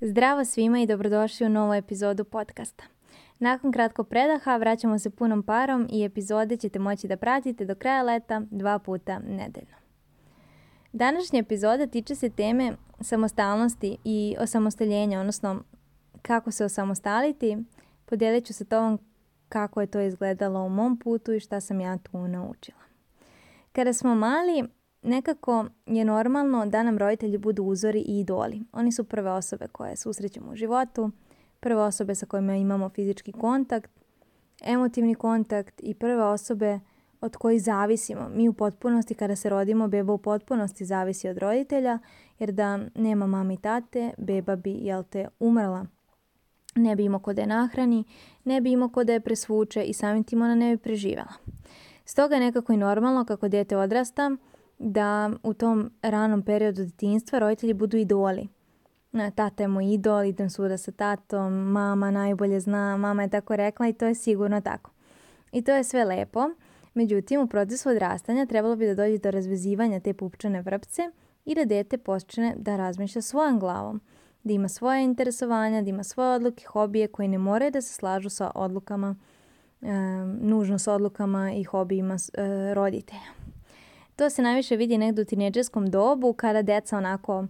Zdravo svima i dobrodošli u novu epizodu podcasta. Nakon kratko predaha vraćamo se punom parom i epizode ćete moći da pratite do kraja leta dva puta nedeljno. Današnja epizoda tiče se teme samostalnosti i osamostaljenja, odnosno kako se osamostaliti. Podijelit ću sa tobom kako je to izgledalo u mom putu i šta sam ja tu naučila. Kada smo mali, Nekako je normalno da nam roditelji budu uzori i idoli. Oni su prve osobe koje susrećemo u životu, prve osobe sa kojima imamo fizički kontakt, emotivni kontakt i prve osobe od kojih zavisimo. Mi u potpunosti, kada se rodimo, beba u potpunosti zavisi od roditelja, jer da nema mami i tate, beba bi, jel te, umrla. Ne bi imao ko da je nahrani, ne bi imao ko da je presvuče i samim tim ona ne bi preživjela. Stoga je nekako i normalno kako dijete odrasta, da u tom ranom periodu djetinjstva roditelji budu idoli. Tata je moj idol, idem svuda sa tatom, mama najbolje zna, mama je tako rekla i to je sigurno tako. I to je sve lepo, međutim u procesu odrastanja trebalo bi da dođe do razvezivanja te pupčane vrpce i da dete počne da razmišlja svojom glavom, da ima svoje interesovanja, da ima svoje odluke, hobije koje ne moraju da se slažu sa odlukama, nužno sa odlukama i hobijima eh, roditelja. To se najviše vidi negdje u tineđerskom dobu kada deca onako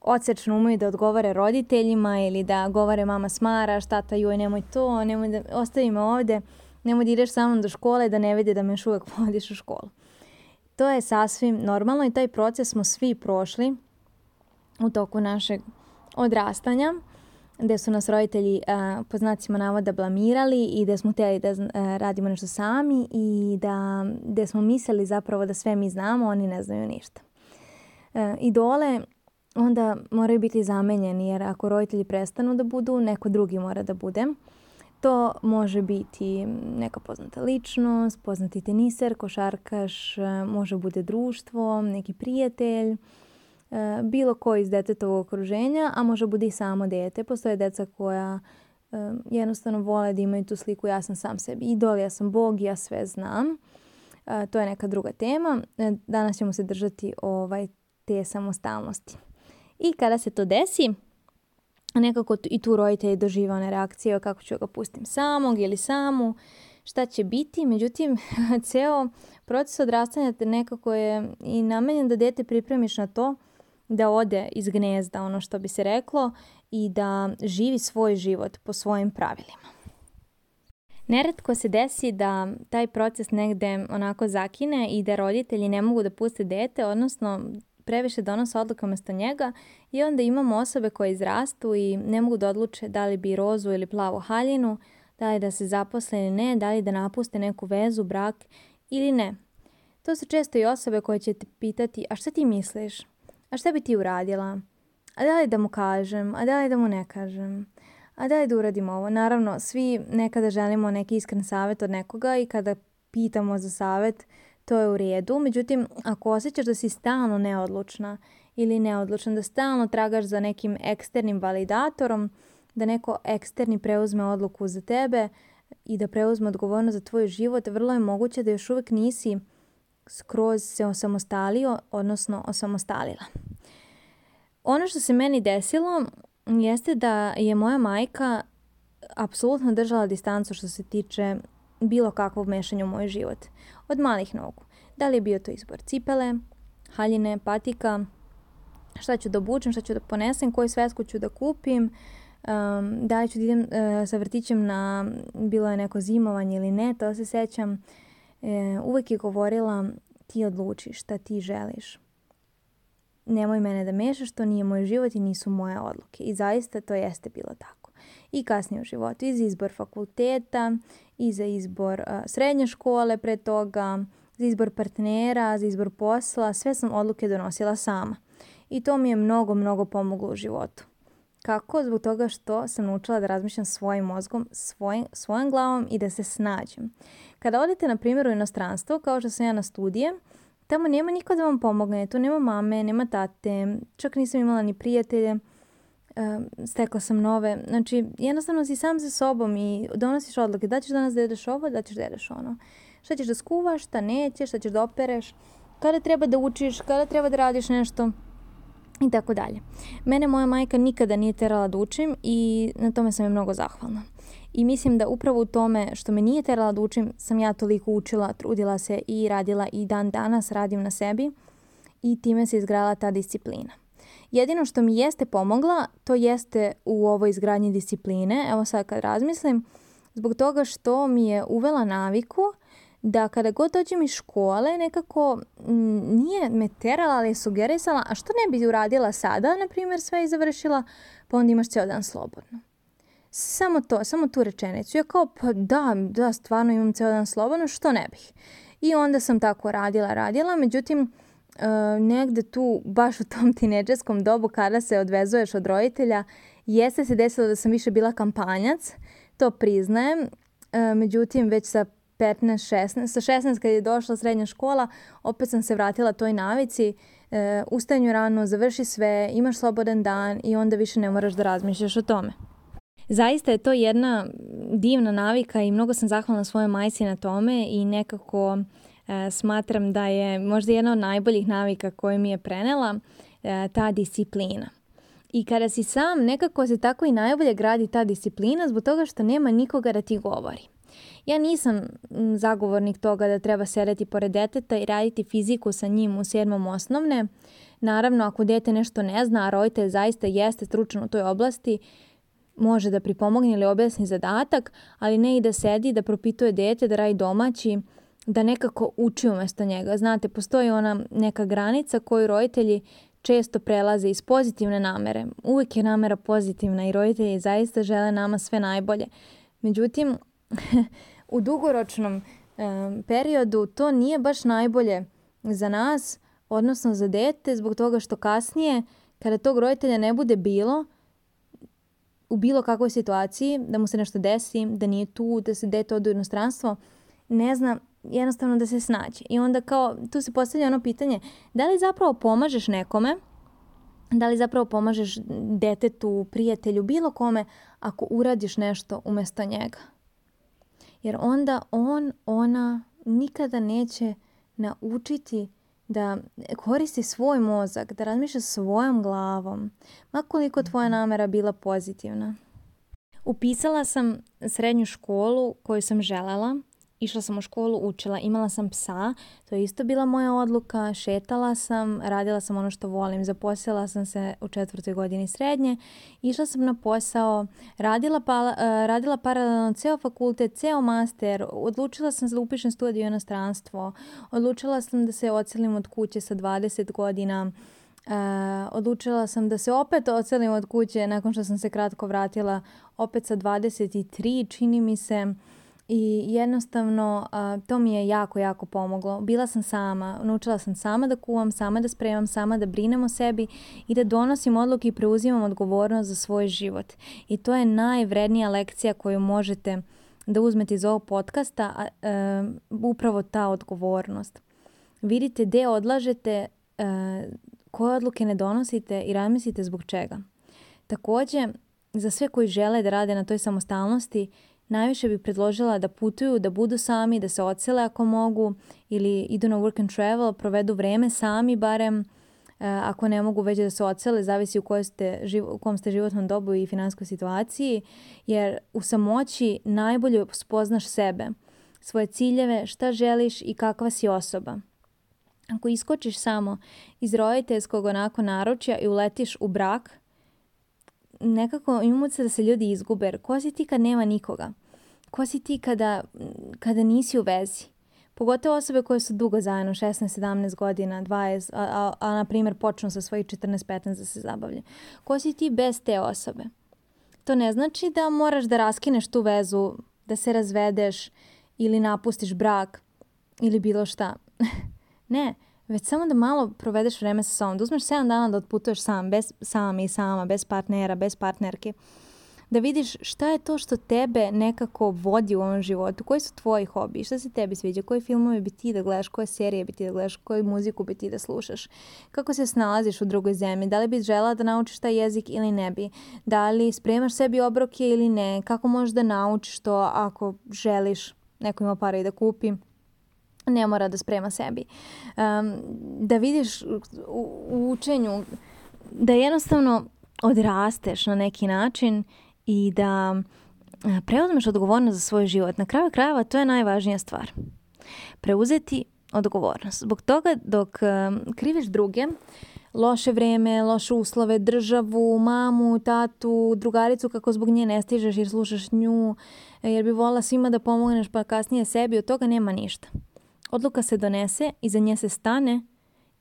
odsečno umeju da odgovore roditeljima ili da govore mama smara, tata joj nemoj to, nemoj da ostavi me ovdje, nemoj da ideš sa mnom do škole da ne vidi da me još uvijek vodiš u školu. To je sasvim normalno i taj proces smo svi prošli u toku našeg odrastanja gdje su nas roditelji po znacima navoda blamirali i da smo htjeli da radimo nešto sami i da gdje smo mislili zapravo da sve mi znamo, oni ne znaju ništa. E, I idole onda moraju biti zamenjeni jer ako roditelji prestanu da budu, neko drugi mora da bude. To može biti neka poznata ličnost, poznati teniser, košarkaš, e, može bude društvo, neki prijatelj. E, bilo ko iz detetovog okruženja, a može bude i samo dete. Postoje deca koja e, jednostavno vole da imaju tu sliku ja sam sam sebi idol, ja sam bog, ja sve znam. E, to je neka druga tema. Danas ćemo se držati ovaj te samostalnosti. I kada se to desi, nekako i tu roditelji i one reakcije kako ću ga pustim samog ili samu, šta će biti. Međutim, ceo proces odrastanja nekako je i namenjen da dete pripremiš na to da ode iz gnezda, ono što bi se reklo, i da živi svoj život po svojim pravilima. Neretko se desi da taj proces negde onako zakine i da roditelji ne mogu da puste dete, odnosno previše donose odluka umjesto njega i onda imamo osobe koje izrastu i ne mogu da odluče da li bi rozu ili plavu haljinu, da li da se zaposle ili ne, da li da napuste neku vezu, brak ili ne. To su često i osobe koje će te pitati, a što ti misliš? a šta bi ti uradila? A da li da mu kažem? A da li da mu ne kažem? A da li da uradim ovo? Naravno, svi nekada želimo neki iskren savjet od nekoga i kada pitamo za savjet, to je u redu. Međutim, ako osjećaš da si stalno neodlučna ili neodlučan, da stalno tragaš za nekim eksternim validatorom, da neko eksterni preuzme odluku za tebe i da preuzme odgovornost za tvoj život, vrlo je moguće da još uvijek nisi skroz se osamostalio, odnosno osamostalila. Ono što se meni desilo jeste da je moja majka apsolutno držala distancu što se tiče bilo kakvog mešanja u moj život. Od malih nogu. Da li je bio to izbor cipele, haljine, patika, šta ću da obučem, šta ću da ponesem, koju svesku ću da kupim, um, da li ću da idem uh, sa vrtićem na, bilo je neko zimovanje ili ne, to se sećam e, uvek je govorila ti odluči šta ti želiš. Nemoj mene da mešaš, to nije moj život i nisu moje odluke. I zaista to jeste bilo tako. I kasnije u životu, i za izbor fakulteta, i za izbor srednje škole pre toga, za izbor partnera, za izbor posla, sve sam odluke donosila sama. I to mi je mnogo, mnogo pomoglo u životu. Kako? Zbog toga što sam naučila da razmišljam svojim mozgom, svoj, svojom glavom i da se snađem. Kada odete, na primjer, u inostranstvo, kao što sam ja na studije, tamo nema niko da vam pomogne. Tu nema mame, nema tate, čak nisam imala ni prijatelje. Stekla sam nove. Znači, jednostavno si sam za sobom i donosiš odluke. Da ćeš danas da jedeš ovo, da ćeš da jedeš ono. Šta ćeš da skuvaš, šta nećeš, šta ćeš da opereš. Kada treba da učiš, kada treba da radiš nešto i tako dalje. Mene moja majka nikada nije terala da učim i na tome sam joj mnogo zahvalna. I mislim da upravo u tome što me nije terala da učim sam ja toliko učila, trudila se i radila i dan danas radim na sebi i time se izgrala ta disciplina. Jedino što mi jeste pomogla to jeste u ovoj izgradnji discipline, evo sad kad razmislim, zbog toga što mi je uvela naviku da kada god dođem iz škole nekako mm, nije me terala, ali je sugerisala a što ne bi uradila sada, na primjer sve je završila, pa onda imaš cijel dan slobodno. Samo to, samo tu rečenicu. Ja kao, pa da, da, stvarno imam cijel dan slobodno, što ne bih. I onda sam tako radila, radila, međutim, eh, negde tu, baš u tom tineđerskom dobu kada se odvezuješ od roditelja, jeste se desilo da sam više bila kampanjac, to priznajem, eh, međutim, već sa 15-16, sa 16 kad je došla srednja škola, opet sam se vratila toj navici, e, ustanju rano, završi sve, imaš slobodan dan i onda više ne moraš da razmišljaš o tome. Zaista je to jedna divna navika i mnogo sam zahvalna svojoj majci na tome i nekako e, smatram da je možda jedna od najboljih navika koje mi je prenela e, ta disciplina. I kada si sam, nekako se tako i najbolje gradi ta disciplina zbog toga što nema nikoga da ti govori. Ja nisam zagovornik toga da treba sedeti pored deteta i raditi fiziku sa njim u sedmom osnovne. Naravno, ako dete nešto ne zna, a roditelj zaista jeste stručan u toj oblasti, može da pripomogne ili objasni zadatak, ali ne i da sedi, da propituje dete, da radi domaći, da nekako uči umjesto njega. Znate, postoji ona neka granica koju roditelji često prelaze iz pozitivne namere. Uvijek je namera pozitivna i roditelji zaista žele nama sve najbolje. Međutim, u dugoročnom periodu to nije baš najbolje za nas, odnosno za dete, zbog toga što kasnije, kada tog roditelja ne bude bilo, u bilo kakvoj situaciji, da mu se nešto desi, da nije tu, da se dete ode u ne zna jednostavno da se snađe. I onda kao, tu se postavlja ono pitanje, da li zapravo pomažeš nekome, da li zapravo pomažeš detetu, prijatelju, bilo kome, ako uradiš nešto umjesto njega? jer onda on, ona nikada neće naučiti da koristi svoj mozak, da razmišlja svojom glavom, makoliko tvoja mhm. namera bila pozitivna. Upisala sam srednju školu koju sam željela išla sam u školu, učila, imala sam psa, to je isto bila moja odluka, šetala sam, radila sam ono što volim, zaposlila sam se u četvrtoj godini srednje, išla sam na posao, radila, pa, eh, radila paralelno ceo fakultet, ceo master, odlučila sam da upišem studiju inostranstvo, odlučila sam da se ocelim od kuće sa 20 godina, eh, odlučila sam da se opet ocelim od kuće nakon što sam se kratko vratila opet sa 23 čini mi se i jednostavno to mi je jako, jako pomoglo. Bila sam sama, naučila sam sama da kuvam, sama da spremam, sama da brinem o sebi i da donosim odluke i preuzimam odgovornost za svoj život. I to je najvrednija lekcija koju možete da uzmete iz ovog podcasta, e, upravo ta odgovornost. Vidite gdje odlažete, e, koje odluke ne donosite i razmislite zbog čega. Također, za sve koji žele da rade na toj samostalnosti, Najviše bi predložila da putuju, da budu sami, da se ocele ako mogu ili idu na work and travel, provedu vreme sami barem, e, ako ne mogu već da se ocele, zavisi u, kojoj ste, u kom ste životnom dobu i finanskoj situaciji, jer u samoći najbolje spoznaš sebe, svoje ciljeve, šta želiš i kakva si osoba. Ako iskočiš samo iz roditeljskog onako naručja i uletiš u brak – nekako imamo se da se ljudi izgube. Jer ko si ti kad nema nikoga? Ko si ti kada, kada nisi u vezi? Pogotovo osobe koje su dugo zajedno, 16, 17 godina, 20, a, a, na primjer počnu sa svojih 14, 15 da se zabavlja. Ko si ti bez te osobe? To ne znači da moraš da raskineš tu vezu, da se razvedeš ili napustiš brak ili bilo šta. ne, već samo da malo provedeš vreme sa sobom. Da uzmeš 7 dana da otputuješ sam, bez, sam i sama, bez partnera, bez partnerke. Da vidiš šta je to što tebe nekako vodi u ovom životu, koji su tvoji hobi, šta se tebi sviđa, koji filmove bi ti da gledaš, koje serije bi ti da gledaš, koju muziku bi ti da slušaš, kako se snalaziš u drugoj zemlji, da li bi žela da naučiš taj jezik ili ne bi, da li spremaš sebi obroke ili ne, kako možeš da naučiš to ako želiš, neko ima para i da kupi, ne mora da sprema sebi. da vidiš u, učenju, da jednostavno odrasteš na neki način i da e, preuzmeš odgovornost za svoj život. Na kraju krajeva to je najvažnija stvar. Preuzeti odgovornost. Zbog toga dok kriviš druge, loše vrijeme, loše uslove, državu, mamu, tatu, drugaricu kako zbog nje ne stižeš jer slušaš nju, e, jer bi volila svima da pomogneš pa kasnije sebi, od toga nema ništa. Odluka se donese, za nje se stane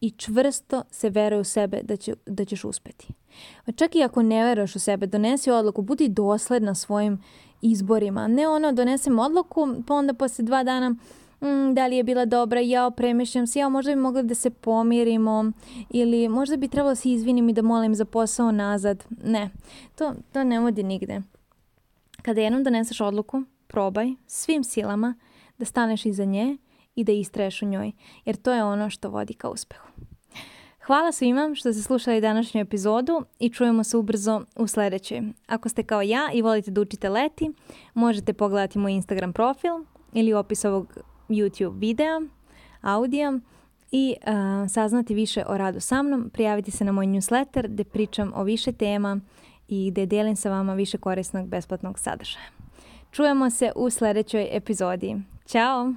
i čvrsto se veruje u sebe da, će, da ćeš uspeti. čak i ako ne veruješ u sebe, donesi odluku, budi dosledna svojim izborima. Ne ono, donesem odluku, pa onda poslije dva dana mm, da li je bila dobra, ja opremišljam se, ja možda bi mogla da se pomirimo ili možda bi trebalo se izvinim i da molim za posao nazad. Ne, to, to ne vodi nigde. Kada jednom doneseš odluku, probaj svim silama da staneš iza nje i da istraješ u njoj, jer to je ono što vodi ka uspehu. Hvala svima što ste slušali današnju epizodu i čujemo se ubrzo u sljedećoj. Ako ste kao ja i volite da učite leti, možete pogledati moj Instagram profil ili opis ovog YouTube videa, audio i saznati više o radu sa mnom, prijaviti se na moj newsletter gdje pričam o više tema i gdje delim sa vama više korisnog besplatnog sadržaja. Čujemo se u sljedećoj epizodi. Ćao!